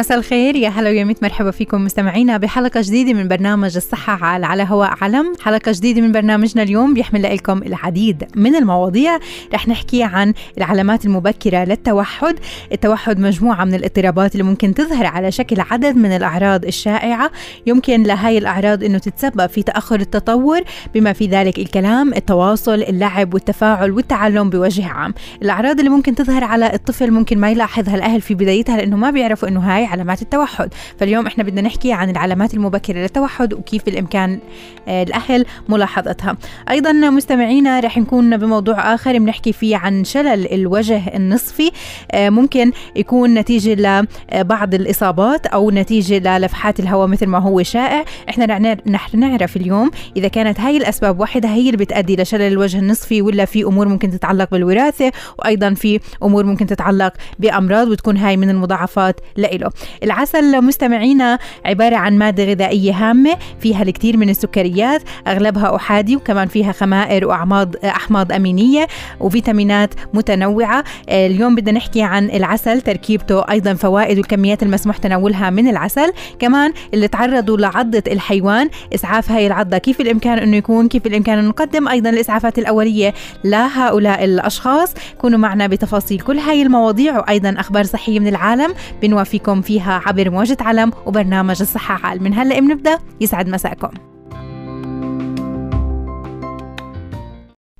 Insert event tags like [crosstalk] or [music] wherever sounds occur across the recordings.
مساء الخير. يا هلا ويا ميت. مرحبا فيكم مستمعينا بحلقة جديدة من برنامج الصحة على, على هواء علم. حلقة جديدة من برنامجنا اليوم بيحمل لكم العديد من المواضيع. رح نحكي عن العلامات المبكرة للتوحد. التوحد مجموعة من الاضطرابات اللي ممكن تظهر على شكل عدد من الأعراض الشائعة. يمكن لهاي الأعراض أنه تتسبب في تأخر التطور بما في ذلك الكلام التواصل اللعب والتفاعل والتعلم بوجه عام. الأعراض اللي ممكن تظهر على الطفل ممكن ما يلاحظها الأهل في بدايتها لأنه ما بيعرفوا أنه هاي علامات التوحد. فاليوم إحنا بدنا نحكي عن العلامات المبكرة للتوحد وكيف بالإمكان آه، الأهل ملاحظتها. أيضا مستمعينا رح نكون بموضوع آخر بنحكي فيه عن شلل الوجه النصفي. آه، ممكن يكون نتيجة لبعض الإصابات أو نتيجة للفحات الهواء مثل ما هو شائع. إحنا رح نعرف اليوم إذا كانت هاي الأسباب وحدها هي اللي بتأدي لشلل الوجه النصفي ولا في أمور ممكن تتعلق بالوراثة وأيضا في أمور ممكن تتعلق بأمراض وتكون هاي من المضاعفات لإله. العسل مستمعينا عبارة عن مادة غذائية هامة فيها الكثير من السكريات أغلبها أحادي وكمان فيها خمائر وأعماض أحماض أمينية وفيتامينات متنوعة. اليوم بدنا نحكي عن العسل تركيبته أيضا فوائد والكميات المسموح تناولها من العسل. كمان اللي تعرضوا لعضة الحيوان إسعاف هاي العضة كيف الإمكان أنه يكون؟ كيف الإمكان أن نقدم؟ أيضا الإسعافات الأولية لهؤلاء الأشخاص. كونوا معنا بتفاصيل كل هاي المواضيع وأيضا أخبار صحية من العالم بنوافيكم فيها عبر موجة علم وبرنامج الصحة عال. من هلأ بنبدأ. يسعد مساءكم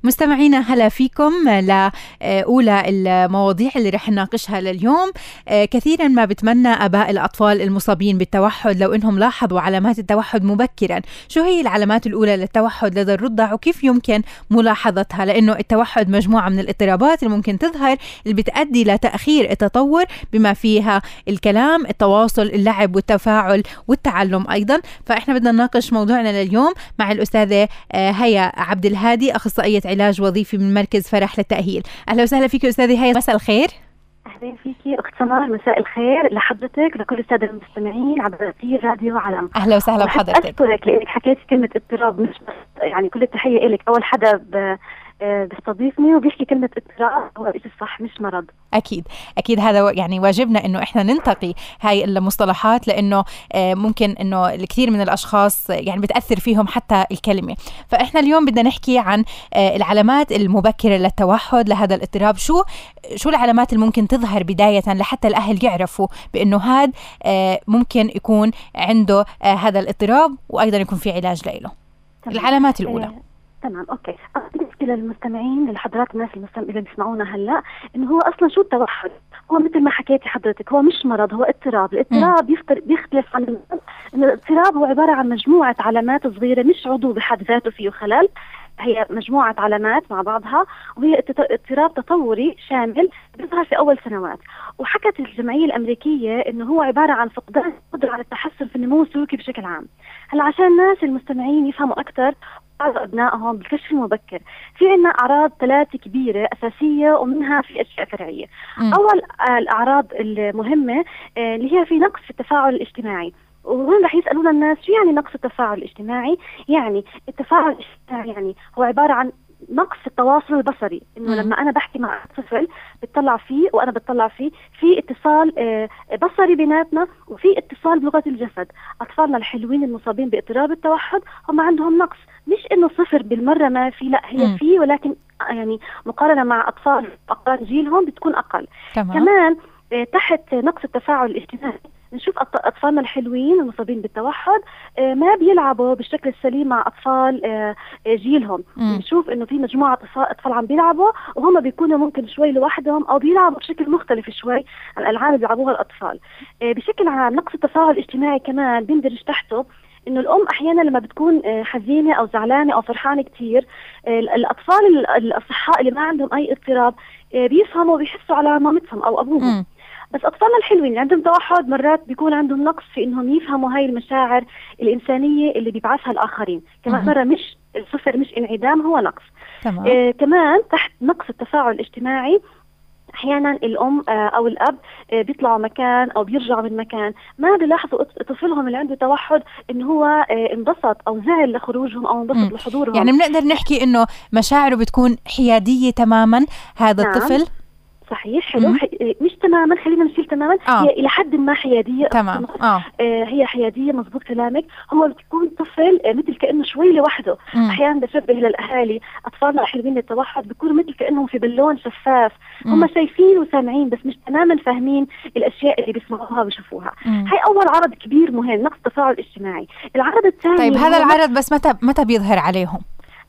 مستمعينا هلا فيكم لأولى المواضيع اللي رح نناقشها لليوم. كثيرا ما بتمنى أباء الأطفال المصابين بالتوحد لو إنهم لاحظوا علامات التوحد مبكرا. شو هي العلامات الأولى للتوحد؟ لدى الرضع وكيف يمكن ملاحظتها؟ لأنه التوحد مجموعة من الاضطرابات اللي ممكن تظهر اللي بتأدي لتأخير التطور بما فيها الكلام التواصل اللعب والتفاعل والتعلم أيضا. فإحنا بدنا نناقش موضوعنا لليوم مع الأستاذة آه، هيا عبد الهادي أخصائية علاج وظيفي من مركز فرح للتأهيل. أهلا وسهلا فيك أستاذي هيا مساء الخير. أهلا فيكي أخت سمر مساء الخير لحضرتك لكل السادة المستمعين عبر اثير راديو علم أهلا وسهلا بحضرتك. أشكرك لأنك حكيتي كلمة اضطراب مش بس يعني كل التحية لك أول حدا بيستضيفني وبيحكي كلمة اضطراب هو شيء صح مش مرض. أكيد أكيد هذا يعني واجبنا إنه إحنا ننتقي هاي المصطلحات لأنه آه، ممكن إنه الكثير من الأشخاص يعني بتأثر فيهم حتى الكلمة. فإحنا اليوم بدنا نحكي عن آه، العلامات المبكرة للتوحد لهذا الاضطراب. شو شو العلامات اللي ممكن تظهر بداية لحتى الأهل يعرفوا بإنه هذا ممكن يكون عنده هذا الاضطراب وأيضا يكون في علاج له العلامات الأولى. تمام أوكي. بالنسبة للمستمعين لحضرات الناس المستمع اللي بيسمعونا هلأ إنه هو أصلا شو التوحد؟ هو مثل ما حكيتي حضرتك هو مش مرض هو اضطراب. الاضطراب بيختلف عن المرض الاضطراب هو عبارة عن مجموعة علامات صغيرة مش عضو بحد ذاته فيه خلل. هي مجموعة علامات مع بعضها وهي اضطراب تطوري شامل بيظهر في أول سنوات. وحكت الجمعية الأمريكية إنه هو عبارة عن فقدان القدرة على التحسن في النمو السلوكي بشكل عام. هلأ عشان الناس المستمعين يفهموا أكثر أبنائهم بالكشف المبكر في عندنا أعراض ثلاثة كبيرة أساسية ومنها في أشياء فرعية م. أول الأعراض المهمة آه، اللي هي في نقص في التفاعل الاجتماعي وهون رح يسألونا الناس شو يعني نقص التفاعل الاجتماعي؟ يعني التفاعل الاجتماعي يعني هو عبارة عن نقص التواصل البصري. إنه لما أنا بحكي مع طفل بتطلع فيه وأنا بتطلع فيه في اتصال آه، بصري بيناتنا وفي اتصال بلغة الجسد. أطفالنا الحلوين المصابين باضطراب التوحد هم عندهم نقص. مش إنه صفر بالمرة ما في لا هي في ولكن يعني مقارنة مع أطفال اقران جيلهم بتكون أقل. تمام. كمان آه، تحت نقص التفاعل الاجتماعي نشوف أطفالنا الحلوين المصابين بالتوحد آه، ما بيلعبوا بالشكل السليم مع أطفال آه، جيلهم. بنشوف إنه في مجموعة اطفال عم بيلعبوا وهم بيكونوا ممكن شوي لوحدهم أو بيلعبوا بشكل مختلف شوي عن الألعاب اللي بيلعبوها الأطفال. بشكل عام نقص التفاعل الاجتماعي كمان بيندرج تحته إنه الأم أحيانا لما بتكون آه، حزينة أو زعلانة أو فرحانة كثير الأطفال الأصحاء اللي ما عندهم أي اضطراب بيفهموا وبيحسوا على مامتهم أو أبوهم. بس أطفالنا الحلوين اللي عندهم توحد مرات بيكون عندهم نقص في إنهم يفهموا هاي المشاعر الإنسانية اللي بيبعثها الآخرين. كمان مرة مش الصفر مش انعدام هو نقص. تمام. آه كمان تحت نقص التفاعل الاجتماعي أحيانا الأم آه، أو الأب آه، بيطلعوا مكان أو بيرجعوا من مكان. ما بيلاحظوا طفلهم اللي عنده توحد انه هو آه، انبسط أو زعل لخروجهم أو انبسط لحضورهم. يعني بنقدر نحكي إنه مشاعره بتكون حيادية تماما هذا نعم. الطفل؟ صحيح؟ حلو. مش تماما خلينا نشيل تماما. آه. هي إلى حد ما حيادية. تمام. آه. آه هي حيادية مضبوط كلامك. هو بتكون طفل آه مثل كأنه شوي لوحده. أحيانا بشبه للاهالي أطفالنا الحلوين التوحد بيكونوا مثل كأنهم في بالون شفاف. هم شايفين وسامعين بس مش تماما فاهمين الأشياء اللي بيسمعوها وبيشوفوها هاي أول عرض كبير مهم نقص التفاعل الاجتماعي. العرض الثاني طيب هذا العرض بس متى متى بيظهر عليهم؟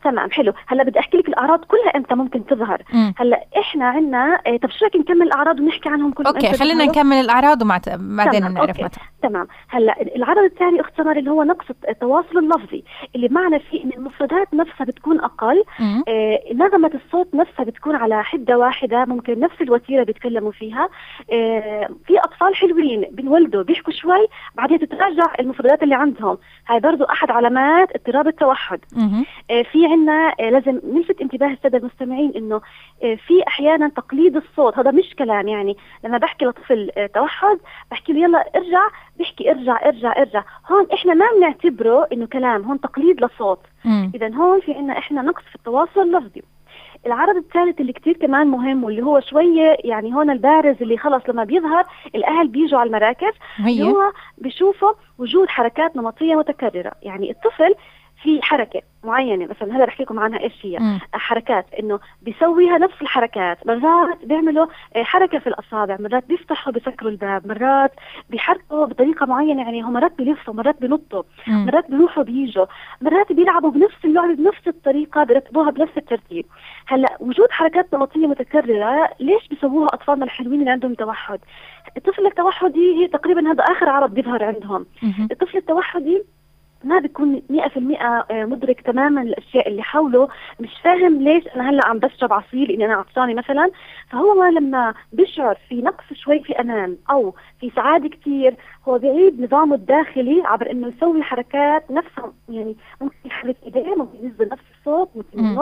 تمام حلو. هلأ بدي أحكي الأعراض كلها إمتى ممكن تظهر. مم. هلأ إحنا عندنا إيه طب شو رأيك نكمل الأعراض ونحكي عنهم كلهم؟ أوكي خلينا نكمل الأعراض وبعدين بنعرف متى. تمام. هلأ العرض الثاني أخت سمر اللي هو نقص التواصل اللفظي اللي معنى فيه إن المفردات نفسها بتكون أقل. إيه نغمة الصوت نفسها بتكون على حدة واحدة ممكن نفس الوتيرة بيتكلموا فيها. إيه في أطفال حلوين بنولدوا بيحكوا شوي بعدين تتراجع المفردات اللي عندهم. هاي برضه أحد علامات اضطراب التوحد. إيه في عندنا إيه لازم نلفت انتباه السادة المستمعين إنه إيه في أحيانا تقليد الصوت. هذا مش كلام يعني. لما بحكي لطفل إيه توحد بحكي له يلا ارجع بيحكي ارجع ارجع ارجع. هون إحنا ما بنعتبره إنه كلام هون تقليد لصوت. إذا هون في عندنا إحنا نقص في التواصل اللفظي العرض الثالث اللي كتير كمان مهم واللي هو شوية يعني هون البارز اللي خلص لما بيظهر الأهل بيجوا على المراكز اللي هو بيشوفوا وجود حركات نمطية متكررة. يعني الطفل في حركة معينة مثلا هلأ بحكي لكم عنها إيش هي. حركات إنه بيسويها نفس الحركات مرات بيعملوا آه، حركة في الأصابع مرات بيفتحوا بيسكروا الباب مرات بيحركوا بطريقة معينة يعني هم مرات بيلفوا مرات بينطوا مرات بيروحوا بيجوا مرات بيلعبوا بنفس اللعبة بنفس الطريقة بيرتبوها بنفس الترتيب. هلأ وجود حركات نمطيه متكررة ليش بيسووها أطفالنا الحلوين اللي عندهم توحد؟ الطفل التوحدي هي تقريبا هذا آخر عرض بيظهر عندهم. الطفل التوحدي ما بيكون 100% آه، مدرك تماما الأشياء اللي حوله. مش فاهم ليش أنا هلأ عم بشرب عصير إني أنا عطشانة مثلا. فهو لما بيشعر في نقص شوي في أمان أو في سعادة كثير هو بيعيد نظامه الداخلي عبر إنه يسوي حركات نفسها يعني ممكن يحرك إيديه ممكن ينزل نفس الصوت ممكن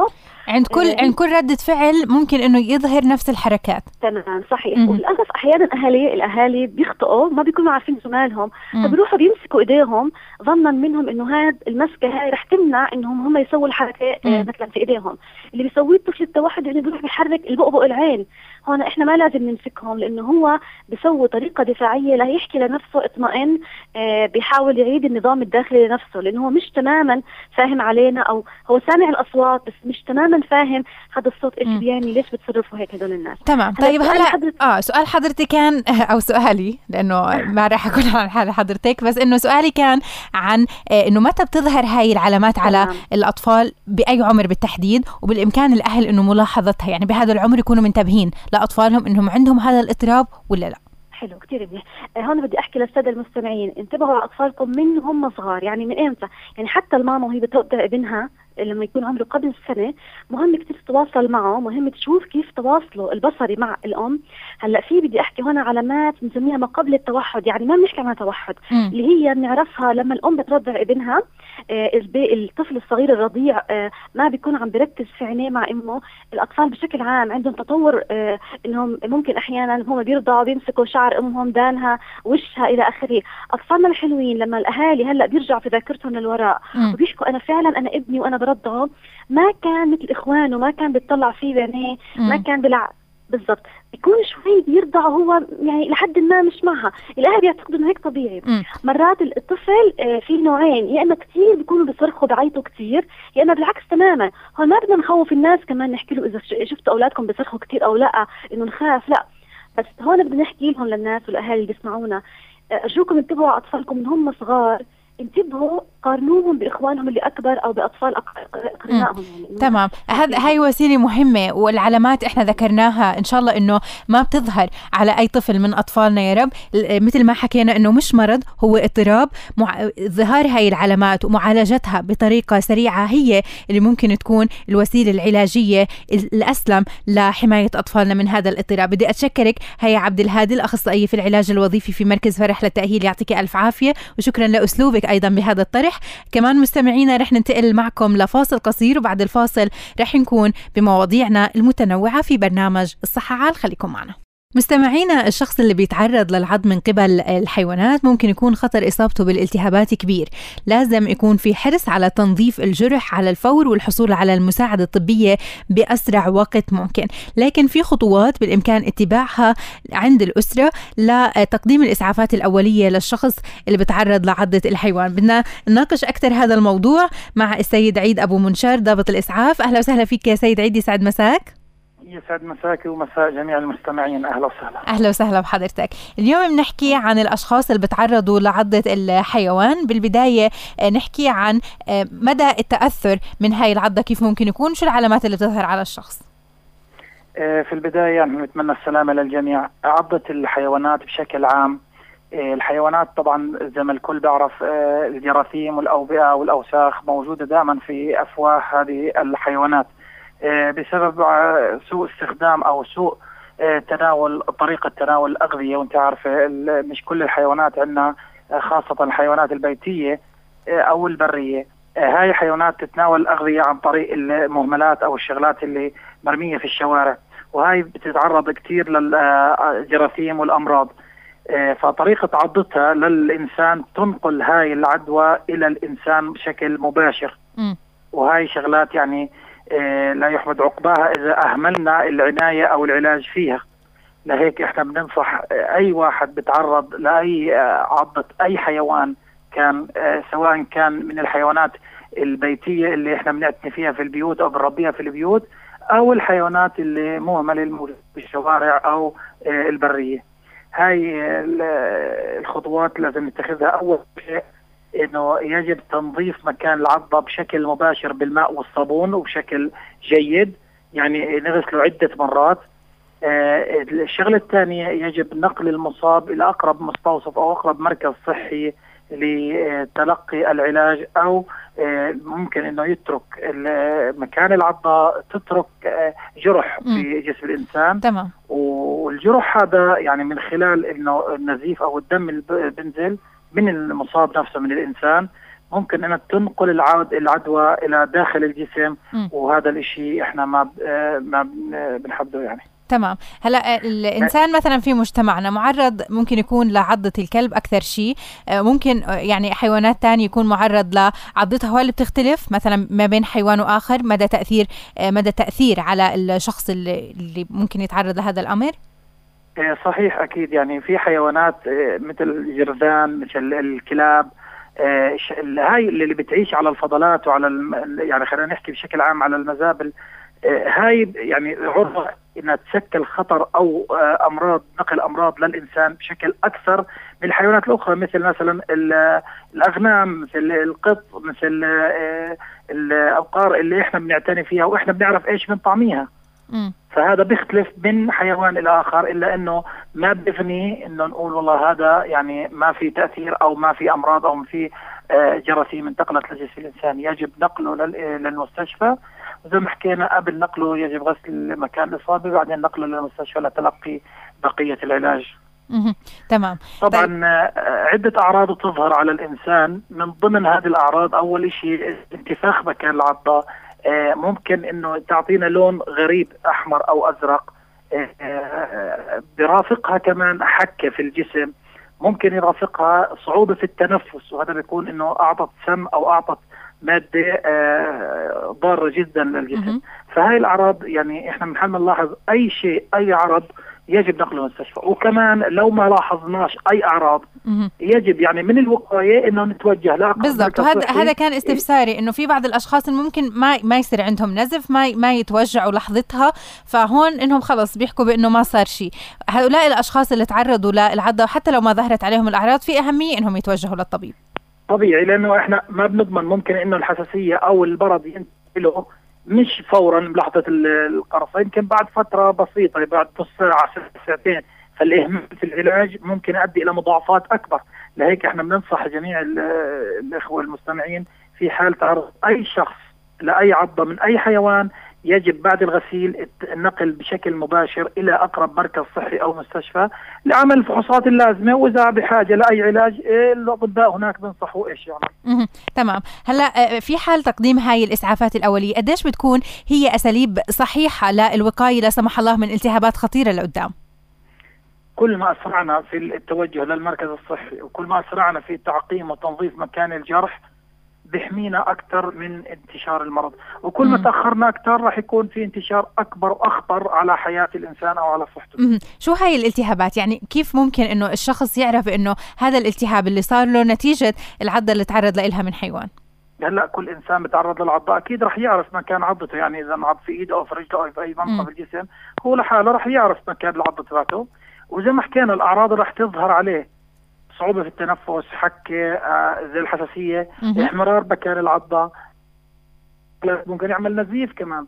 عند كل آه عند كل ردة فعل ممكن إنه يظهر نفس الحركات. تمام صحيح. مم. وللأسف أحيانا أهالي الأهالي بيخطئوا ما بيكونوا عارفين شو مالهم فبيروحوا بيمسكوا إيديهم ظنا منهم إنه هاد المسكة هاي رح تمنع إنهم هم يسووا الحركة آه مثلا في إيديهم. اللي بيسويه الطفل التوحد انه بيروح بيحرك البؤبؤ العين. هون إحنا ما لازم نمسكهم لأنه هو بيسوي طريقة دفاعية ليحكي لنفسه اطمئن آه بيحاول يعيد النظام الداخلي لنفسه لأنه هو مش تماما فاهم علينا أو هو سامع الأصوات بس مش تماما فاهم هذا الصوت إيش بيعني ليش بتصرفوا هيك هدول الناس؟ تمام طيب هلا حضرت... آه سؤال حضرتي كان [laughs] أو سؤالي لأنه [laughs] ما راح اكون عن حال حضرتك بس إنه سؤالي كان عن آه إنه متى بتظهر هاي العلامات على تمام. الأطفال بأي عمر بالتحديد؟ وبالإمكان الأهل إنه ملاحظتها يعني بهذا العمر يكونوا منتبهين لأطفالهم إنهم عندهم هذا الاضطراب ولا لا. حلو كثير منيح آه، هون بدي أحكي للسادة المستمعين انتبهوا على أطفالكم من هم صغار يعني من إمتى؟ يعني حتى الماما وهي بتودع ابنها لما يكون عمره قبل سنه مهم كثير تتواصل معه مهم تشوف كيف تواصله البصري مع الأم. هلأ في بدي أحكي هنا علامات بنسميها ما قبل التوحد يعني ما بنحكي عنها توحد. اللي هي بنعرفها لما الأم بترضع ابنها آه الطفل الصغير الرضيع آه ما بيكون عم بركز في عينيه مع أمه. الأطفال بشكل عام عندهم تطور آه إنهم ممكن أحيانا هم بيرضعوا بيمسكوا شعر أمهم دانها وشها إلى آخره. أطفالنا الحلوين لما الأهالي هلأ بيرجعوا في ذاكرتهم للوراء وبيحكوا أنا فعلا أنا ابني وأنا برضعه ما كان مثل إخوانه ما كان بيطلع فيه بعينيه ما كان بيلعب بالضبط. بيكون شوي بيرضع هو يعني لحد ما مش معها. الأهل بيعتقدوا إنه هيك طبيعي. م. مرات الطفل آه، في نوعين يا إما كثير بيكونوا بيصرخوا بعيطوا كثير يا إما بالعكس تماما. هون ما بدنا نخوف الناس كمان نحكي له إذا شفتوا أولادكم بيصرخوا كثير أو لأ إنه نخاف لأ. بس هون بدنا نحكي لهم للناس والاهالي اللي بيسمعونا. آه، ارجوكم انتبهوا على أطفالكم من هم صغار؟ انتبهوا قارنوهم بإخوانهم اللي أكبر أو بأطفال أقرنائهم يعني. تمام. هذا هاي وسيلة مهمة والعلامات إحنا ذكرناها إن شاء الله إنه ما بتظهر على أي طفل من أطفالنا يا رب. مثل ما حكينا إنه مش مرض هو اضطراب. مع... ظهار هاي العلامات ومعالجتها بطريقة سريعة هي اللي ممكن تكون الوسيلة العلاجية الأسلم لحماية أطفالنا من هذا الاضطراب. بدي أتشكرك هيا عبد الهادي الاخصائيه في العلاج الوظيفي في مركز فرح للتأهيل يعطيك ألف عافية وشكرا لأسلوبك أيضا بهذا الطرح. كمان مستمعينا رح ننتقل معكم لفاصل قصير وبعد الفاصل رح نكون بمواضيعنا المتنوعة في برنامج الصحة عال. خليكم معنا. مستمعينا الشخص اللي بيتعرض للعض من قبل الحيوانات ممكن يكون خطر إصابته بالالتهابات كبير. لازم يكون في حرص على تنظيف الجرح على الفور والحصول على المساعدة الطبية بأسرع وقت ممكن. لكن في خطوات بالإمكان اتباعها عند الأسرة لتقديم الإسعافات الأولية للشخص اللي بيتعرض لعضة الحيوان. بدنا نناقش أكثر هذا الموضوع مع السيد عيد أبو منشار ضابط الإسعاف. أهلا وسهلا فيك يا سيد عيد يسعد مساك. يسعد مساك ومساء جميع المستمعين. أهلا وسهلا. أهلا وسهلا بحضرتك. اليوم بنحكي عن الأشخاص اللي بتعرضوا لعضة الحيوان. بالبداية آه، نحكي عن آه، مدى التأثر من هاي العضة كيف ممكن يكون شو العلامات اللي بتظهر على الشخص؟ آه، في البداية يعني نتمنى السلامة للجميع. عضة الحيوانات بشكل عام الحيوانات طبعا زي ما الكل بيعرف الجراثيم والأوبئة والأوساخ موجودة دائما في أفواه هذه الحيوانات. بسبب آه، سوء استخدام أو سوء آه، تناول طريقة تناول الأغذية. وأنت عارفه مش كل الحيوانات عندنا خاصة الحيوانات البيتية أو البرية. هاي حيوانات تتناول الأغذية عن طريق المهملات أو الشغلات اللي مرمية في الشوارع. وهاي بتتعرض كثير للجراثيم والأمراض. فطريقة عضتها للإنسان تنقل هاي العدوى إلى الإنسان بشكل مباشر. م. وهاي شغلات يعني آه، لا يحمد عقباها إذا أهملنا العناية أو العلاج فيها. لهيك إحنا بننصح أي واحد بتعرض لأي آه، عضة أي حيوان كان آه، سواء كان من الحيوانات البيتية اللي إحنا بنعتني فيها في البيوت أو بنربيها في البيوت أو الحيوانات اللي مهمله في الشوارع أو البرية. هاي الخطوات لازم نتخذها. أول شيء إنه يجب تنظيف مكان العضة بشكل مباشر بالماء والصابون وبشكل جيد. يعني نغسله عدة مرات. آه الشغلة الثانية يجب نقل المصاب إلى أقرب مستوصف أو أقرب مركز صحي لتلقي العلاج أو آه ممكن إنه يترك مكان العضة تترك آه جرح في جسم الإنسان. تمام. والجرح هذا يعني من خلال إنه النزيف أو الدم اللي بنزل من المصاب نفسه من الإنسان ممكن انها تنقل العود العدوى إلى داخل الجسم. م. وهذا الشيء إحنا ما ما بنحبه يعني. تمام. هلأ الإنسان مثلا في مجتمعنا معرض ممكن يكون لعضة الكلب أكثر شيء آه، ممكن آه، يعني حيوانات ثانية يكون معرض لعضتها. هو اللي بتختلف مثلا ما بين حيوان وآخر؟ مدى تأثير آه، مدى تأثير على الشخص اللي, اللي ممكن يتعرض لهذا الأمر؟ صحيح أكيد. يعني في حيوانات إيه، مثل الجرذان مثل الكلاب إيه، هاي اللي بتعيش على الفضلات وعلى يعني خلينا نحكي بشكل عام على المزابل هاي يعني عرضة إنها تشكل خطر أو أمراض نقل أمراض للإنسان بشكل أكثر من الحيوانات الأخرى مثل مثلا الأغنام مثل القط مثل الأوقار اللي إحنا بنعتني فيها وإحنا بنعرف إيش بنطعميها فهذا بيختلف من حيوان إلى آخر إلا إنه ما بيفني إنه نقول والله هذا يعني ما في تأثير أو ما في أمراض أو في آه، جراثيم انتقلت لجسم الإنسان. يجب نقله للمستشفى. وزي ما حكينا قبل نقله يجب غسل مكان الإصابة بعدين نقله للمستشفى لتلقي بقية العلاج. تمام. طبعا طيب. عدة أعراض تظهر على الإنسان. من ضمن هذه الأعراض أول شيء انتفاخ مكان العضة. آه، ممكن إنه تعطينا لون غريب أحمر أو أزرق. آه، آه، برافقها كمان حكة في الجسم. ممكن يرافقها صعوبة في التنفس وهذا بيكون إنه أعطت سم أو أعطت مادة ضارة جدا للجسم. فهاي الأعراض يعني إحنا بنحاول نلاحظ أي شيء أي عرض يجب نقله المستشفى. وكمان لو ما لاحظناش أي أعراض يجب يعني من الوقاية إنه نتوجه لا بالضبط. وهذا هذا كان استفساري إنه في بعض الأشخاص ممكن ما ما يصير عندهم نزف ما ما يتوجعوا لحظتها. فهون إنهم خلص بيحكوا بإنه ما صار شيء. هؤلاء الأشخاص اللي تعرضوا للعضة حتى لو ما ظهرت عليهم الأعراض في أهمية إنهم يتوجهوا للطبيب. طبيعي لأنه إحنا ما بنضمن ممكن إنه الحساسية أو المرض ينتهي له مش فورا بلحظة القرصه يمكن بعد فترة بسيطة بعد نص ساعة ساعتين فالإهمال في العلاج ممكن يؤدي إلى مضاعفات أكبر. لهيك إحنا بننصح جميع الإخوة المستمعين في حال تعرض أي شخص لأي عضة من أي حيوان يجب بعد الغسيل النقل بشكل مباشر إلى أقرب مركز صحي أو مستشفى لعمل الفحوصات اللازمه وإذا بحاجة لأي علاج إيه، الأطباء هناك بنصحوا إيش يعني. تمام، هلا آه، في حال تقديم هاي الإسعافات الأولية قديش بتكون هي أساليب صحيحة للوقاية لا سمح الله من التهابات خطيرة لقدام؟ كل ما أسرعنا في التوجه للمركز الصحي وكل ما أسرعنا في تعقيم وتنظيف مكان الجرح بيحمينا أكثر من انتشار المرض. وكل ما تأخرنا أكثر راح يكون في انتشار أكبر وأخطر على حياة الإنسان أو على صحته. شو هاي الالتهابات؟ يعني كيف ممكن إنه الشخص يعرف إنه هذا الالتهاب اللي صار له نتيجة العضة اللي تعرض لها من حيوان؟ هلأ كل إنسان بتعرض للعضة أكيد رح يعرف مكان عضته. يعني إذا انعض في إيده أو في رجله أو في أي منطقه في الجسم هو لحاله رح يعرف مكان العضة تبعته وزي ما حكينا الأعراض رح تظهر عليه. صعوبة في التنفس حكة آه زي الحساسية احمرار بكر العضة. ممكن يعمل نزيف كمان.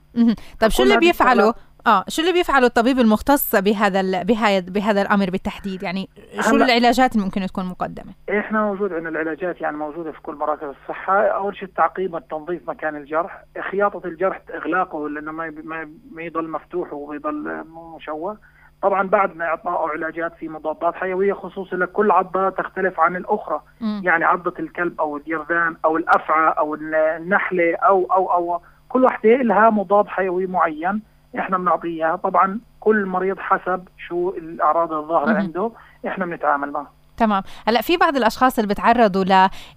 طيب شو اللي بيفعله؟ آه شو اللي بيفعله الطبيب المختص بهذا بهذا بهذا الأمر بالتحديد؟ يعني شو العلاجات اللي ممكن تكون مقدمة؟ إحنا موجود عندنا العلاجات يعني موجودة في كل مراكز الصحة. أول شيء التعقيم والتنظيف مكان الجرح. خياطة الجرح إغلاقه لأنه ما ما يضل مفتوح ويضل مشوه. طبعا بعدنا إعطاء علاجات في مضادات حيوية خصوصا لكل عضة تختلف عن الأخرى. م. يعني عضة الكلب أو الديرذان أو الأفعى أو النحلة أو أو أو كل وحدة لها مضاد حيوي معين إحنا بنعطيه إياها. طبعا كل مريض حسب شو الأعراض الظاهرة عنده إحنا بنتعامل معه. تمام. هلا في بعض الأشخاص اللي بتعرضوا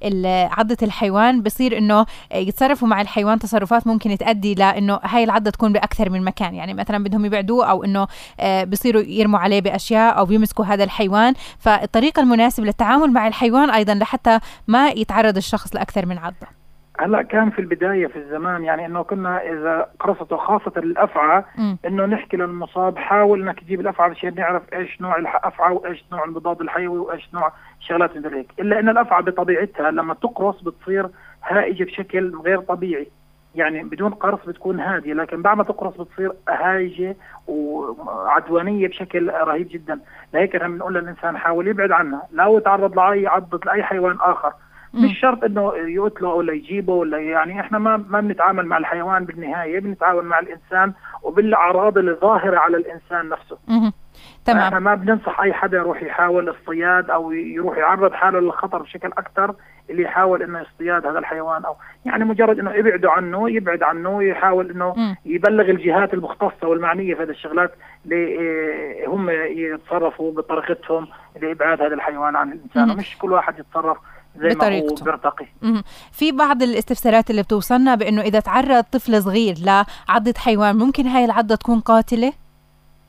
لعضه الحيوان بصير إنه يتصرفوا مع الحيوان تصرفات ممكن تؤدي لأنه هاي العضة تكون بأكثر من مكان. يعني مثلا بدهم يبعدوه أو إنه آه، بصيروا يرموا عليه بأشياء أو بيمسكوا هذا الحيوان. فالطريقة المناسبة للتعامل مع الحيوان أيضا لحتى ما يتعرض الشخص لأكثر من عضة. هلا كان في البداية في الزمان يعني إنه كنا إذا قرصته خاصة الأفعى إنه نحكي للمصاب حاول إنك تجيب الأفعى عشان نعرف إيش نوع الافعى وإيش نوع المضاد الحيوي وإيش نوع شغلات مثل هيك. إلا إن الأفعى بطبيعتها لما تقرص بتصير هائجة بشكل غير طبيعي. يعني بدون قرص بتكون هادية لكن بعد ما تقرص بتصير هايجة وعدوانية بشكل رهيب جدا. لهيك إحنا بنقول للإنسان حاول يبعد عنها. لو تعرض لأي عضة لأي حيوان آخر. مش شرط إنه يقتله ولا يجيبه ولا يعني إحنا ما ما بنتعامل مع الحيوان بالنهاية بنتعامل مع الإنسان وبالأعراض الظاهره على الإنسان نفسه. تمام. إحنا ما بننصح أي حدا يروح يحاول اصطياد أو يروح يعرض حاله للخطر بشكل أكثر اللي يحاول إنه يصطياد هذا الحيوان أو يعني مجرد إنه يبعدوا عنه يبعد عنه يحاول إنه يبلغ الجهات المختصة والمعنية في هذه الشغلات اللي هم يتصرفوا بطريقتهم لإبعاد هذا الحيوان عن الإنسان. ومش كل واحد يتصرف زي بطريقته. ما هو بيرتقي. في بعض الاستفسارات اللي بتوصلنا بأنه إذا تعرض طفل صغير لعضة حيوان ممكن هاي العضة تكون قاتلة؟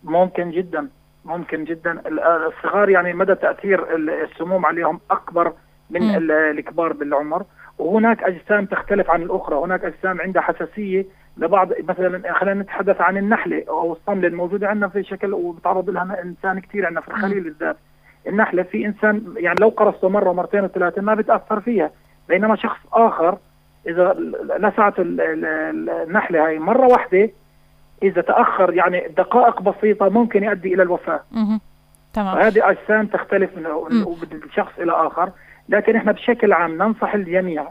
ممكن جدا ممكن جدا. الصغار يعني مدى تأثير السموم عليهم أكبر من م. الكبار بالعمر. وهناك أجسام تختلف عن الأخرى. هناك أجسام عندها حساسية لبعض مثلا خلينا نتحدث عن النحلة أو الصملة الموجودة عندنا في شكل وبتعرض لها إنسان كثير عندنا في الخليل بالذات. النحلة في إنسان يعني لو قرصته مرة مرتين وثلاثة ما بتاثر فيها. بينما شخص آخر إذا لسعته النحلة هاي مرة واحدة إذا تأخر يعني دقائق بسيطة ممكن يؤدي إلى الوفاة. تمام. هذه أجسام تختلف من شخص إلى آخر. لكن إحنا بشكل عام ننصح الجميع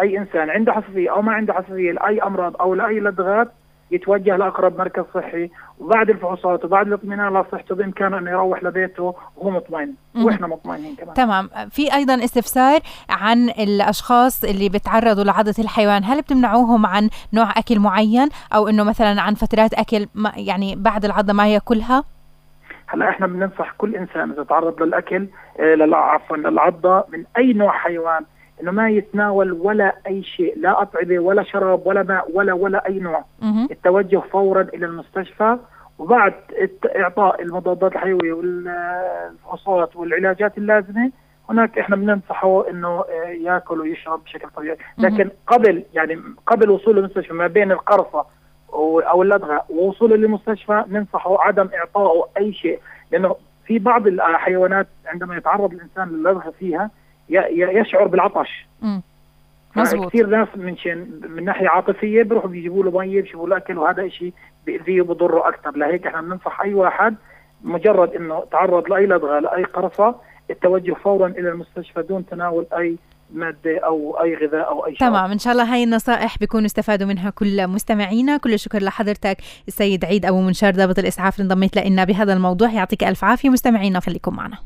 أي إنسان عنده حساسية أو ما عنده حساسية لأي أمراض أو لأي لدغات يتوجه لأقرب مركز صحي وبعد الفحوصات وبعد الاطمئنان على صحته بإمكانه انه يروح لبيته وهو مطمئن. وإحنا مطمئنين كمان. تمام. في أيضا استفسار عن الأشخاص اللي بيتعرضوا لعضه الحيوان. هل بتمنعوهم عن نوع أكل معين؟ أو إنه مثلا عن فترات أكل ما يعني بعد العضة ما ياكلها هلا إحنا بننصح كل إنسان إذا تعرض للأكل آه عفوا للعضة من أي نوع حيوان إنه ما يتناول ولا أي شيء لا أطعمة ولا شراب ولا ماء ولا ولا أي نوع. التوجه فورا إلى المستشفى وبعد إعطاء المضادات الحيوية والفحوصات والعلاجات اللازمة هناك إحنا بننصحه إنه آه، ياكل ويشرب بشكل طبيعي. لكن قبل يعني قبل وصوله للمستشفى ما بين القرصة أو اللدغة ووصوله للمستشفى ننصحه عدم اعطائه أي شيء. لأنه في بعض الحيوانات عندما يتعرض الإنسان للدغه فيها يشعر بالعطش. مظبوط كثير ناس من شان من ناحية عاطفية بيروحوا بيجيبوا له مية بيجيبوا له أكل وهذا شيء بيأذيه وبضره أكثر. لهيك إحنا بننصح أي واحد مجرد إنه تعرض لأي لدغة لأي قرصة التوجه فورا إلى المستشفى دون تناول أي مادة أو أي غذاء أو أي شيء. تمام. إن شاء الله هاي النصائح بيكونوا استفادوا منها كل مستمعينا. كل الشكر لحضرتك السيد عيد أبو منشار ضابط الإسعاف. اللي انضميت لنا بهذا الموضوع. يعطيك ألف عافية مستمعينا خليكم معنا.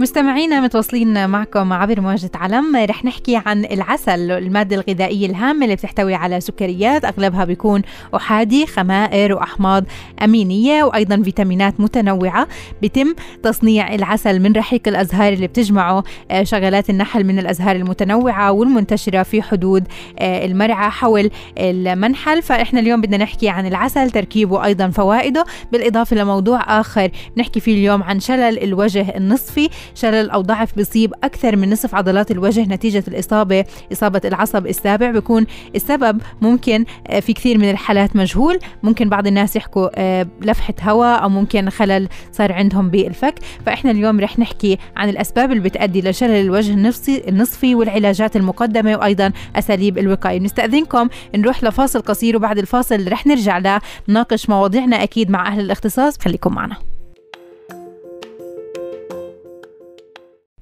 مستمعينا متواصلين معكم عبر مواجهة علم. رح نحكي عن العسل المادة الغذائية الهامة اللي بتحتوي على سكريات أغلبها بيكون أحادي خمائر وأحماض أمينية وأيضا فيتامينات متنوعة. بيتم تصنيع العسل من رحيق الأزهار اللي بتجمعه آه، شغلات النحل من الأزهار المتنوعة والمنتشرة في حدود آه، المرعى حول المنحل. فإحنا اليوم بدنا نحكي عن العسل تركيبه أيضا فوائده. بالإضافة لموضوع آخر نحكي فيه اليوم عن شلل الوجه النصفي. شلل أو ضعف بيصيب أكثر من نصف عضلات الوجه نتيجة الإصابة إصابة العصب السابع بيكون السبب ممكن آه، في كثير من الحالات مجهول ممكن بعض الناس يحكوا آه، لفحة هواء أو ممكن خلل صار عندهم بالفك. فإحنا اليوم رح نحكي عن الأسباب اللي بتؤدي لشلل الوجه النصفي النصفي والعلاجات المقدمة وأيضا أساليب الوقاية. نستأذنكم نروح لفاصل قصير وبعد الفاصل رح نرجع لنناقش مواضيعنا أكيد مع أهل الاختصاص. خليكم معنا.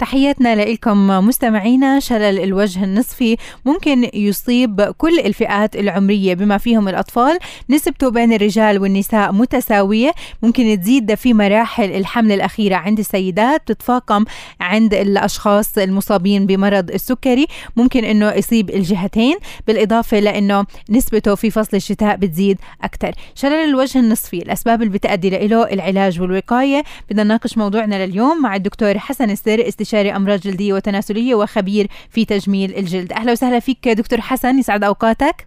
تحياتنا لكم مستمعينا. شلل الوجه النصفي ممكن يصيب كل الفئات العمرية بما فيهم الأطفال. نسبته بين الرجال والنساء متساوية. ممكن تزيد في مراحل الحمل الأخيرة عند السيدات تتفاقم عند الأشخاص المصابين بمرض السكري. ممكن أنه يصيب الجهتين بالإضافة لأنه نسبته في فصل الشتاء بتزيد أكثر. شلل الوجه النصفي الأسباب اللي بتأدي له العلاج والوقاية. بدنا نناقش موضوعنا لليوم مع الدكتور حسن السر استشاري استشاري أمراض جلدية وتناسلية وخبير في تجميل الجلد. أهلا وسهلا فيك دكتور حسن يسعد أوقاتك.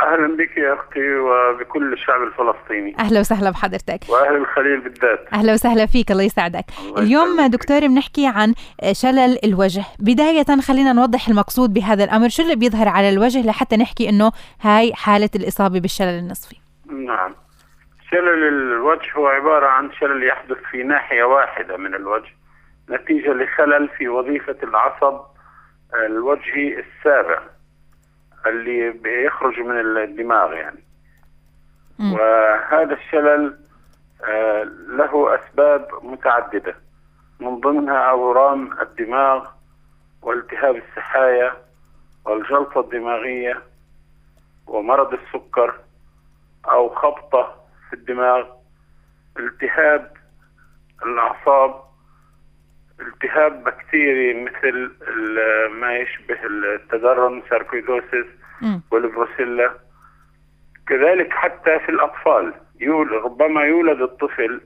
أهلا بك يا أختي وبكل الشعب الفلسطيني. أهلا وسهلا بحضرتك. وأهل الخليل بالذات. أهلا وسهلا فيك الله يسعدك. الله اليوم دكتور بنحكي عن شلل الوجه. بداية خلينا نوضح المقصود بهذا الأمر. شو اللي بيظهر على الوجه لحتى نحكي إنه هاي حالة الإصابة بالشلل النصفي؟ نعم. شلل الوجه هو عبارة عن شلل يحدث في ناحية واحدة من الوجه. نتيجة لخلل في وظيفة العصب الوجهي السابع اللي بيخرج من الدماغ يعني م. وهذا الشلل آه، له أسباب متعددة من ضمنها أورام الدماغ والتهاب السحايا والجلطة الدماغية ومرض السكر أو خبطة في الدماغ التهاب الأعصاب التهاب بكتيري مثل ما يشبه التدرن sarcoidosis والبروسيلا. كذلك حتى في الأطفال. يول ربما يولد الطفل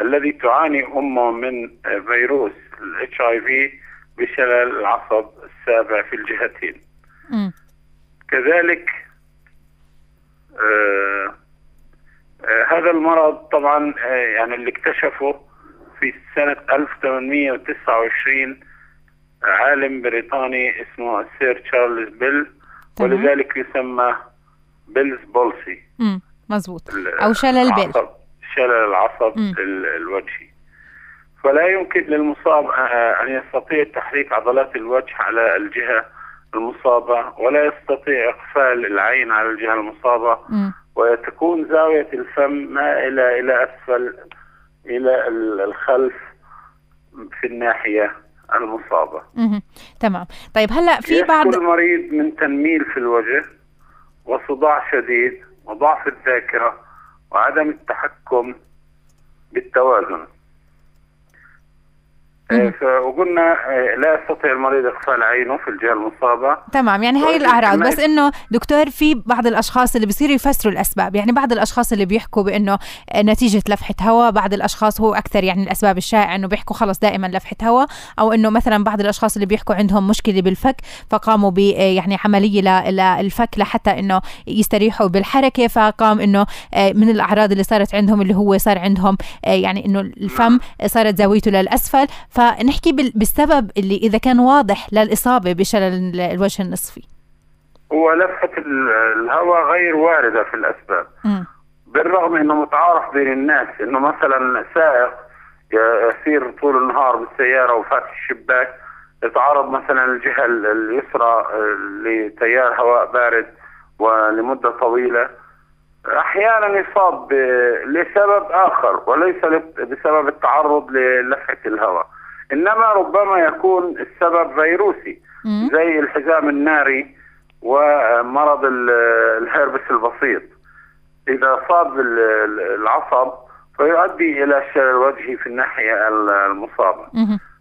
الذي تعاني أمه من فيروس ال HIV بشلل العصب السابع في الجهتين. م. كذلك آه آه هذا المرض طبعا آه يعني اللي اكتشفه في سنة 1829 عالم بريطاني اسمه سير تشارلز بيل ولذلك يسمى Bell's palsy. مظبوط. أو شلل بيل. شلل العصب مم. الوجهي. فلا يمكن للمصاب أن يستطيع تحريك عضلات الوجه على الجهة المصابة ولا يستطيع إقفال العين على الجهة المصابة. مم. وتكون زاوية الفم مائله إلى أسفل إلى الخلف في الناحية المصابة. أها تمام، طيب هلأ في بعض المريض من تنميل في الوجه وصداع شديد وضعف الذاكرة وعدم التحكم بالتوازن. آه، وقلنا آه، لا يستطيع المريض اغفال عينه في الجهة المصابة. تمام يعني هاي الأعراض. بس إنه دكتور في بعض الأشخاص اللي بيصيروا يفسروا الأسباب. يعني بعض الأشخاص اللي بيحكوا بإنه آه، نتيجة لفحة هواء بعض الأشخاص هو أكثر يعني الأسباب الشائعة إنه بيحكوا خلص دائما لفحة هواء أو إنه مثلا بعض الأشخاص اللي بيحكوا عندهم مشكلة بالفك فقاموا ب يعني عملية للفك لحتى إنه يستريحوا بالحركة. فقام إنه من الأعراض اللي صارت عندهم اللي هو صار عندهم يعني إنه الفم صارت زاويته للأسفل. فنحكي بالسبب اللي إذا كان واضح للإصابة بشلل الوجه النصفي. هو لفحه الهواء غير واردة في الأسباب. م. بالرغم إنه متعارف بين الناس إنه مثلا سائق يسير طول النهار بالسيارة وفاتح الشباك يتعرض مثلا الجهه اليسرى لتيار هواء بارد ولمدة طويلة. أحيانا يصاب لسبب آخر وليس بسبب التعرض للفحه الهواء. إنما ربما يكون السبب فيروسي زي الحزام الناري ومرض الهربس البسيط. إذا صاب العصب فيؤدي إلى الشلل الوجهي في الناحية المصابة.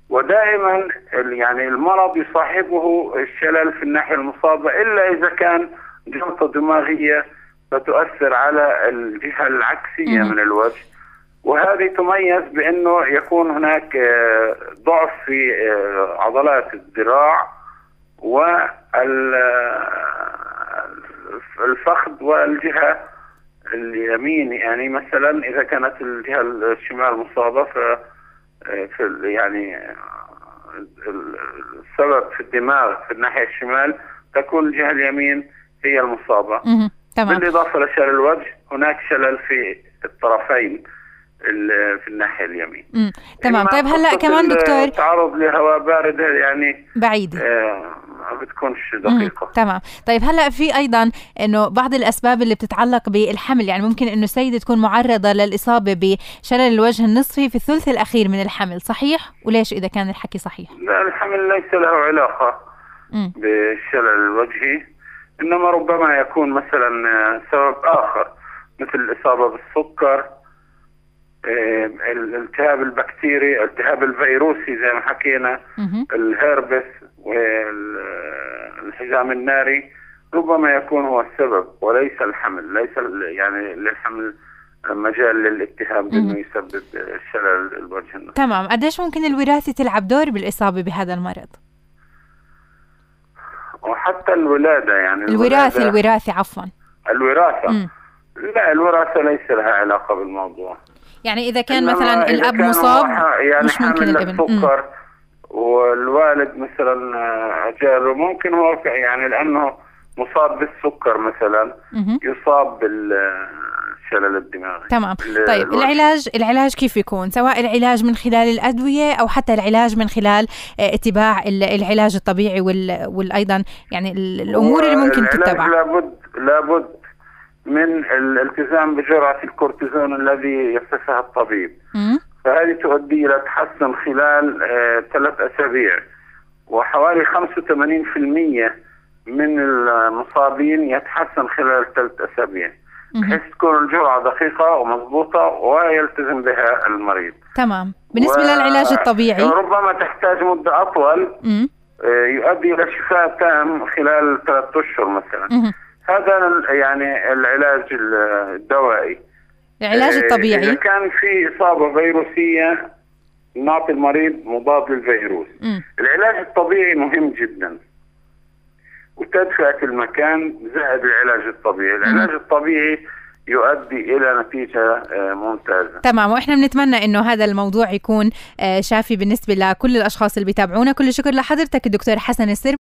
ودائما يعني المرض يصاحبه الشلل في الناحية المصابة إلا إذا كان جلطة دماغية فتؤثر على الجهة العكسية من الوجه. وهذه تميز بأنه يكون هناك آه، ضعف في آه، عضلات الذراع والفخذ والجهة اليمين. يعني مثلا إذا كانت الجهة الشمال مصابة ف في يعني السبب في الدماغ في الناحية الشمال تكون الجهة اليمين هي المصابة. تمام. بالإضافة لشلل الوجه هناك شلل في الطرفين. في الناحية اليمين. امم تمام. طيب هلأ كمان دكتور؟ التعرض لهواء بارد يعني بعيد آه ما بتكونش دقيقة. تمام. طيب هلأ في أيضا إنه بعض الأسباب اللي بتتعلق بالحمل يعني ممكن إنه السيدة تكون معرضة للإصابة بشلل الوجه النصفي في الثلث الأخير من الحمل صحيح؟ وليش إذا كان الحكي صحيح؟ لا الحمل ليس له علاقة مم. بالشلل الوجهي إنما ربما يكون مثلا سبب آخر مثل الإصابة بالسكر الالتهاب البكتيري الالتهاب الفيروسي زي ما حكينا الهربس والحزام الناري ربما يكون هو السبب وليس الحمل ليس يعني للحمل مجال للاتهام بانه يسبب شلل الوجه النصفي تمام. قديش ممكن الوراثة تلعب دور بالإصابة بهذا المرض؟ وحتى الولادة يعني الوراثة الوراثة عفوا. الوراثة. مم. لا الوراثة ليس لها علاقة بالموضوع. يعني إذا كان مثلا الأب مصاب يعني مش ممكن الابن. السكر والوالد مثلا جاره ممكن هو يعني لأنه مصاب بالسكر مثلا يصاب بالشلل الدماغي تمام. طيب العلاج العلاج كيف يكون؟ سواء العلاج من خلال الأدوية أو حتى العلاج من خلال آه، اتباع العلاج الطبيعي والايضا يعني الأمور اللي ممكن تتبع. لابد لابد من الالتزام بجرعة الكورتيزون الذي يصفها الطبيب. فهذه تؤدي إلى تحسن خلال آه ثلاث أسابيع. وحوالي 85% من المصابين يتحسن خلال ثلاث أسابيع. بحيث تكون الجرعة دقيقة ومضبوطة ويلتزم بها المريض. تمام. بالنسبة و... للعلاج الطبيعي؟ ربما تحتاج مدة أطول. آه يؤدي إلى شفاء تام خلال ثلاثة أشهر مثلا. مم. هذا يعني العلاج الدوائي. العلاج آه، الطبيعي. إذا كان في إصابة فيروسية نعطي المريض مضاد للفيروس. م. العلاج الطبيعي مهم جدا. وتدفئه المكان زائد العلاج الطبيعي. العلاج م. الطبيعي يؤدي إلى نتيجة آه، ممتازة. تمام. وإحنا بنتمنى إنه هذا الموضوع يكون آه، شافي بالنسبة لكل الأشخاص اللي بيتابعونا. كل الشكر لحضرتك الدكتور حسن السر.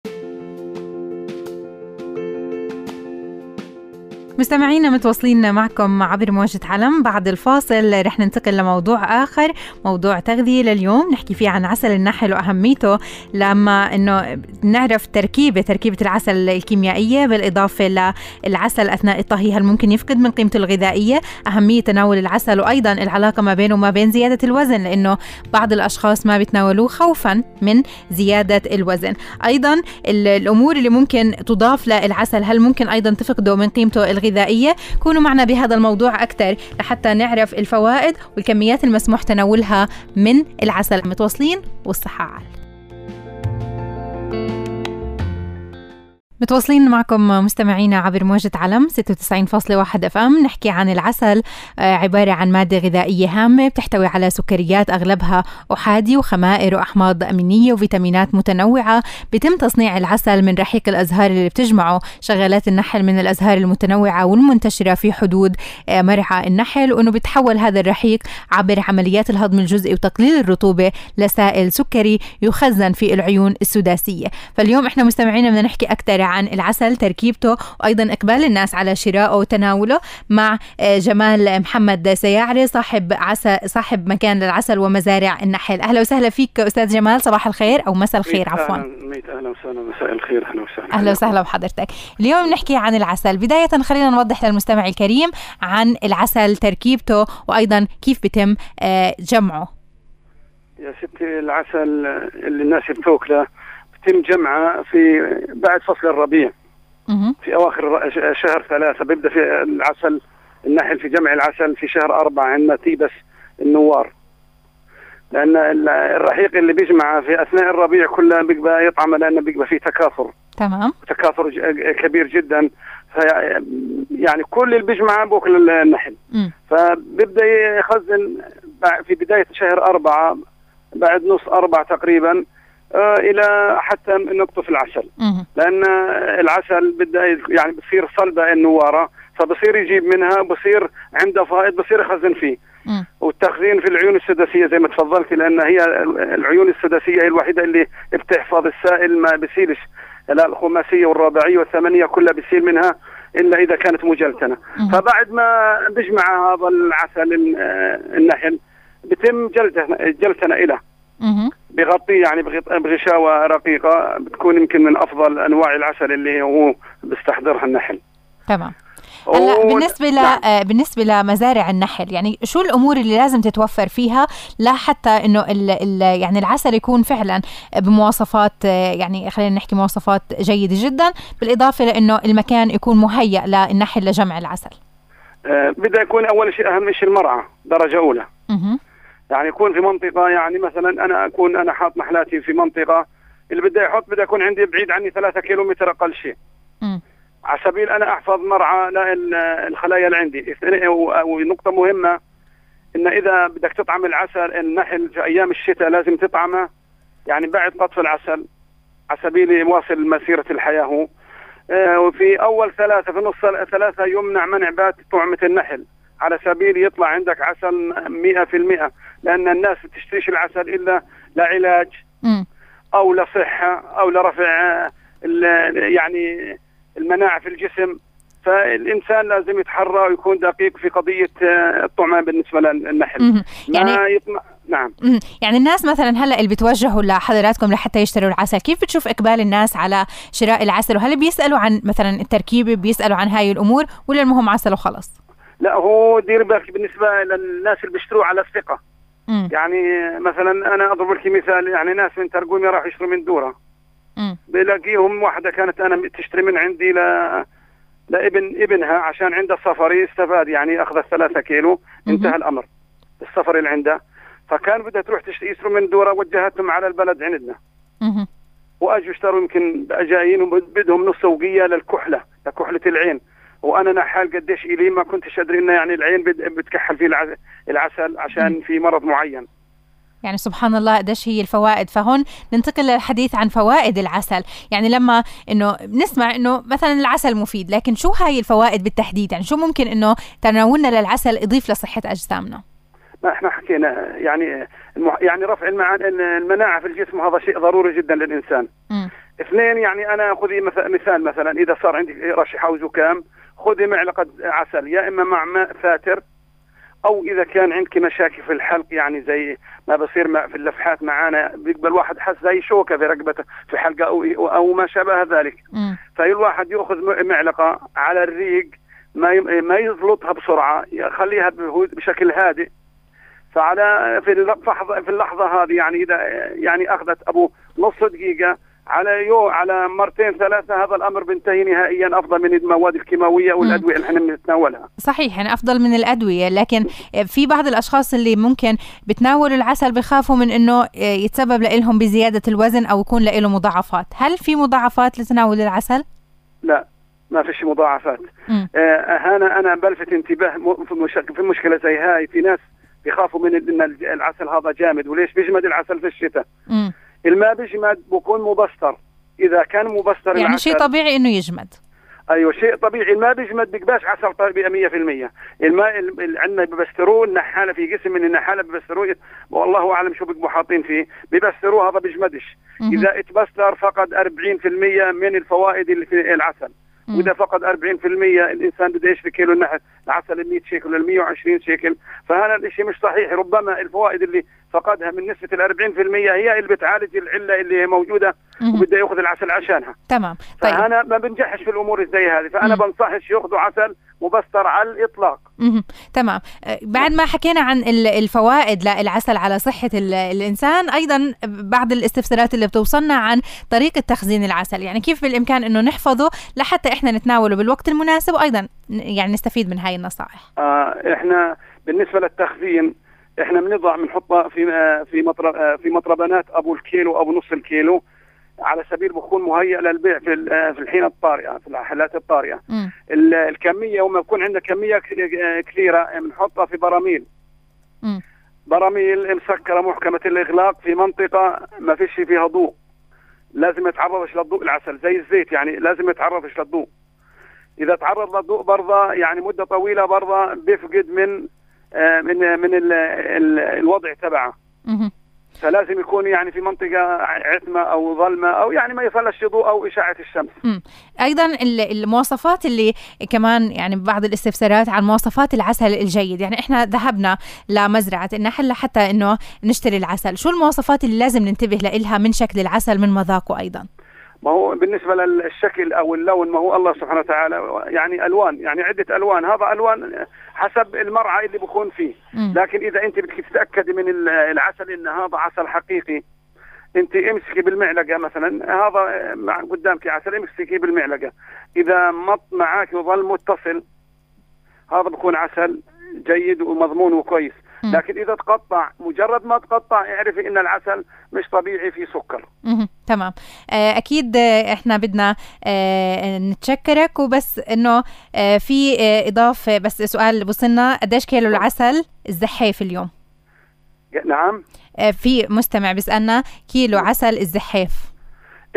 مستمعينا متواصلين معكم عبر موجة علم بعد الفاصل رح ننتقل لموضوع آخر موضوع تغذية لليوم. نحكي فيه عن عسل النحل وأهميته لما أنه نعرف تركيبة تركيبة العسل الكيميائية بالإضافة للعسل أثناء الطهي هل ممكن يفقد من قيمته الغذائية؟ أهمية تناول العسل وأيضا العلاقة ما بينه وما بين زيادة الوزن لأنه بعض الأشخاص ما بيتناولوه خوفا من زيادة الوزن. أيضا الأمور اللي ممكن تضاف للعسل هل ممكن أيضا تفقده من قيمته الغذائية؟ الغذائية. كونوا معنا بهذا الموضوع أكثر لحتى نعرف الفوائد والكميات المسموح تناولها من العسل. متواصلين والصحة. عال متواصلين معكم مستمعينا عبر موجة علم 96.1 اف ام نحكي عن العسل آه، عبارة عن مادة غذائية هامة بتحتوي على سكريات أغلبها أحادي وخمائر وأحماض أمينية وفيتامينات متنوعة. بتم تصنيع العسل من رحيق الأزهار اللي بتجمعه شغالات النحل من الأزهار المتنوعة والمنتشرة في حدود آه، مرعى النحل وأنه بتحول هذا الرحيق عبر عمليات الهضم الجزئي وتقليل الرطوبة لسائل سكري يخزن في العيون السداسية. فاليوم إحنا مستمعينا بدنا نحكي أكثر عن العسل تركيبته وأيضا إقبال الناس على شرائه وتناوله مع آه، جمال محمد سياعري صاحب عسل صاحب مكان للعسل ومزارع النحل أهلا وسهلا فيك أستاذ جمال صباح الخير أو مساء الخير عفوا. أهلا وسهلا مساء الخير أهلا وسهلا. أهلا وسهلا بحضرتك. اليوم نحكي عن العسل. بداية خلينا نوضح للمستمع الكريم عن العسل تركيبته وأيضا كيف بتم آه، جمعه. يا ستي العسل اللي الناس بتاكله بتم جمعة في بعد فصل الربيع. في أواخر شهر ثلاثة. بيبدأ في العسل النحل في جمع العسل في شهر أربعة عندنا تيبس النوار. لأن الرحيق اللي بيجمع في أثناء الربيع كله بيبقى يطعم لأنه بيبقى فيه تكاثر. تمام. تكاثر كبير جدا. يعني كل اللي بيجمع بوكل النحل. فبيبدأ يخزن في بداية شهر أربعة بعد نص أربعة تقريبا إلى حتى نقطف العسل. لأن العسل بدأ يعني بتصير صلبة النوارة فبصير يجيب منها بصير عنده فائض بصير يخزن فيه. والتخزين في العيون السداسية زي ما تفضلتي لأن هي العيون السداسية هي الوحيدة اللي بتحفظ السائل ما بيسيلش. لا الخماسية والرباعيه والثمانية كلها بيسيل منها إلا إذا كانت مجلتنة. فبعد ما بيجمع هذا العسل النحل بتم جلتنا جلتنا إلى. بغطيه يعني بغشاوة رقيقة بتكون يمكن من أفضل أنواع العسل اللي هو بيستحضرها النحل. تمام. هلا بالنسبة ل نعم. آه، بالنسبة لمزارع النحل يعني شو الأمور اللي لازم تتوفر فيها لحتى إنه ال ال يعني العسل يكون فعلا بمواصفات آه، يعني خلينا نحكي مواصفات جيدة جدا بالإضافة لإنه المكان يكون مهيأ للنحل لجمع العسل. آه بده يكون أول شيء أهم شيء المرعى درجة أولى. يعني يكون في منطقة يعني مثلا أنا أكون أنا حاط محلاتي في منطقة اللي بده يحط بده يكون عندي بعيد عني ثلاثة كيلو متر أقل شيء. على سبيل أنا أحفظ مرعى الخلايا اللي عندي. ونقطة مهمة إن إذا بدك تطعم العسل النحل في أيام الشتاء لازم تطعمه. يعني بعد قطف العسل على سبيل يواصل مسيرة الحياة هو. آه، وفي أول ثلاثة في نص ثلاثة يمنع منع بات طعمة النحل. على سبيل يطلع عندك عسل 100% لأن الناس بتشتريش العسل إلا لعلاج أو لصحه أو لرفع يعني المناعة في الجسم. فالإنسان لازم يتحرى ويكون دقيق في قضية آه، الطعمه بالنسبة للنحل يعني ما يطمع نعم. يعني الناس مثلا هلأ اللي بتوجهوا لحضراتكم لحتى يشتروا العسل كيف بتشوف إقبال الناس على شراء العسل؟ وهل بيسألوا عن مثلا التركيبه بيسألوا عن هاي الأمور ولا المهم عسل وخلص؟ لا هو دير بالك بالنسبة للناس اللي بيشتروا على الثقة. يعني مثلا أنا أضرب لك مثال يعني ناس من ترقومي راح يشتروا من دورة. بلاقيهم واحدة كانت أنا تشتري من عندي ل لابن ابنها عشان عنده سفري استفاد يعني اخذت ثلاثة كيلو. انتهى الأمر. السفر اللي عنده فكان بدها تروح تشتري يسروا من دورة وجهتهم على البلد عندنا. وأجوا اشتروا يمكن جايين وبدهم نص سوقية للكحلة لكحلة العين. وأنا نحال قديش إلي ما كنتش أدري إنه يعني العين بتكحل فيه العسل عشان في مرض معين. يعني سبحان الله قديش هي الفوائد. فهون ننتقل للحديث عن فوائد العسل. يعني لما إنه نسمع إنه مثلا العسل مفيد لكن شو هاي الفوائد بالتحديد؟ يعني شو ممكن إنه تناولنا للعسل يضيف لصحة أجسامنا؟ ما إحنا حكينا يعني يعني رفع المناعة في الجسم هذا شيء ضروري جدا للإنسان. م. اثنين يعني أنا خذي مثال مثلا إذا صار عندك رشح أو زكام خذي معلقه عسل يا إما مع ماء فاتر أو إذا كان عندك مشاكل في الحلق يعني زي ما بصير في اللفحات معانا بيقبل الواحد حس زي شوكة في رقبته في حلقه أو أو ما شابه ذلك. فالواحد يأخذ معلقة على الريق ما ما يزلطها بسرعة يخليها بشكل هادئ. فعلى في اللحظه في اللحظة هذه يعني اذا يعني أخذت ابو نص دقيقة على يو على مرتين ثلاثة هذا الأمر بينتهي نهائيا أفضل من المواد الكيماوية والأدوية اللي إحنا بنتناولها. صحيح يعني أفضل من الأدوية لكن في بعض الأشخاص اللي ممكن بتناولوا العسل بخافوا من إنه يتسبب لهم بزيادة الوزن أو يكون له مضاعفات. هل في مضاعفات لتناول العسل؟ لا ما فيش مضاعفات. آه أنا أنا بلفت انتباه في مشكلة زي هاي في ناس بيخافوا من إن العسل هذا جامد وليش بيجمد العسل في الشتاء؟ الماء بيجمد بكون مبستر. إذا كان مبستر يعني شيء طبيعي إنه يجمد. أيوه شيء طبيعي. الماء بيجمد بيقباش عسل طبيعي 100% الماء اللي عندنا ببستروه النحاله في قسم من النحاله ببستروه والله أعلم شو بيبقوا حاطين فيه. ببستروه هذا بيجمدش. إذا اتبستر فقد 40% من الفوائد اللي في العسل. وإذا فقد 40% الإنسان بده يشتري كيلو النحل العسل ال 100 شيكل ولا 120 شيكل. فهذا الشيء مش صحيح. ربما الفوائد اللي فقدها من نسبة ال 40% هي اللي بتعالج العلة اللي هي موجودة وبده يأخذ العسل عشانها. تمام. طيب. فأنا ما بنجحش في الأمور زي هذه فأنا بنصحش يأخذوا عسل مبستر على الإطلاق. مم. تمام. أه، بعد ما حكينا عن الفوائد للعسل على صحة الإنسان أيضا بعض الاستفسارات اللي بتوصلنا عن طريقة تخزين العسل. يعني كيف بالإمكان إنه نحفظه لحتى إحنا نتناوله بالوقت المناسب وأيضا يعني نستفيد من هاي النصائح. آه إحنا بالنسبة للتخزين إحنا بنضع بنحطها في آه، في مطرب آه، في مطربانات أبو الكيلو أبو نص الكيلو على سبيل بكون مهيئ للبيع في آه، في الحين الطارئه في الحالات الطارئه الكمية وما يكون عندنا كمية كثيرة بنحطها في براميل. م. براميل مسكرة محكمة الإغلاق في منطقة ما فيش فيها ضوء. لازم يتعرضش للضوء العسل زي الزيت يعني لازم يتعرضش للضوء. إذا تعرض للضوء برضه يعني مدة طويلة برضه بيفقد من من من ال ال الوضع تبعه فلازم يكون يعني في منطقة عتمة أو ظلمة أو يعني ما يصلش ضوء أو إشعة الشمس. مم. أيضا المواصفات اللي كمان يعني بعض الاستفسارات عن مواصفات العسل الجيد، يعني إحنا ذهبنا لمزرعة النحل لحتى إنه نشتري العسل، شو المواصفات اللي لازم ننتبه لها من شكل العسل من مذاقه أيضا؟ ما هو بالنسبة للشكل أو اللون ما هو الله سبحانه وتعالى يعني ألوان يعني عدة ألوان هذا ألوان حسب المرعى اللي بكون فيه. لكن إذا أنت بدك تتأكدي من العسل إن هذا عسل حقيقي أنت امسكي بالمعلقة مثلا هذا مع قدامك عسل امسكي بالمعلقة. إذا مط معك وظل متصل هذا بكون عسل جيد ومضمون وكويس. لكن إذا تقطع مجرد ما تقطع اعرفي إن العسل مش طبيعي فيه سكر. تمام. آه، أكيد إحنا بدنا آه، نتشكرك. وبس إنه آه، في اضافه بس سؤال وصلنا قديش كيلو العسل الزحيف اليوم؟ نعم. في مستمع بيسألنا كيلو عسل الزحيف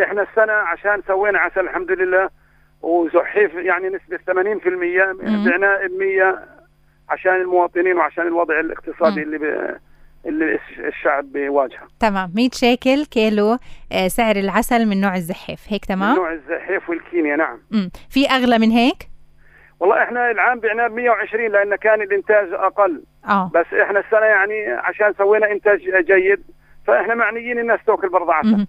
إحنا السنة عشان سوينا عسل الحمد لله وزحيف يعني نسبة 80% بعناه ب 100 عشان المواطنين وعشان الوضع الاقتصادي م. اللي ب... اللي الشعب بيواجهه. تمام. 100 شيكل كيلو آه، سعر العسل من نوع الزحيف هيك تمام؟ من نوع الزحيف والكينيا نعم. م. في أغلى من هيك؟ والله إحنا العام بعناه ب 120 لأن كان الإنتاج أقل. آه. بس إحنا السنة يعني عشان سوينا إنتاج جيد فإحنا معنيين الناس تاكل برضه عسل.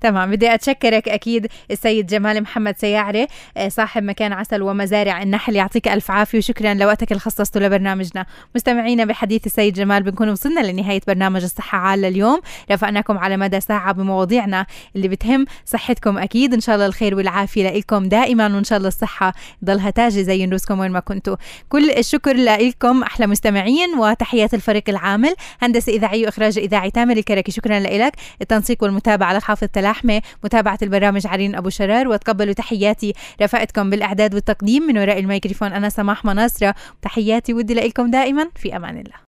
تمام بدي أتشكرك أكيد السيد جمال محمد سياعري آه، صاحب مكان عسل ومزارع النحل يعطيك ألف عافية وشكرا لوقتك اللي خصصته لبرنامجنا مستمعينا بحديث السيد جمال بنكون وصلنا لنهاية برنامج الصحة عالة اليوم. رافقناكم على مدى ساعة بمواضيعنا اللي بتهم صحتكم أكيد. إن شاء الله الخير والعافية لكم دائما وإن شاء الله الصحة ضلها تاجي زي نروسكم وين ما كنتوا. كل الشكر لكم أحلى مستمعين وتحيات الفريق العامل. هندسة إذاعية وإخراج إذاعي تامر الكركي شكرا لك التنسيق والمتابعة للحافظ التلاحمة. متابعة البرامج عرين أبو شرار وتقبلوا تحياتي رفقتكم بالإعداد والتقديم. من وراء الميكروفون أنا سماح مناصرة. تحياتي ودي لكم دائما في أمان الله.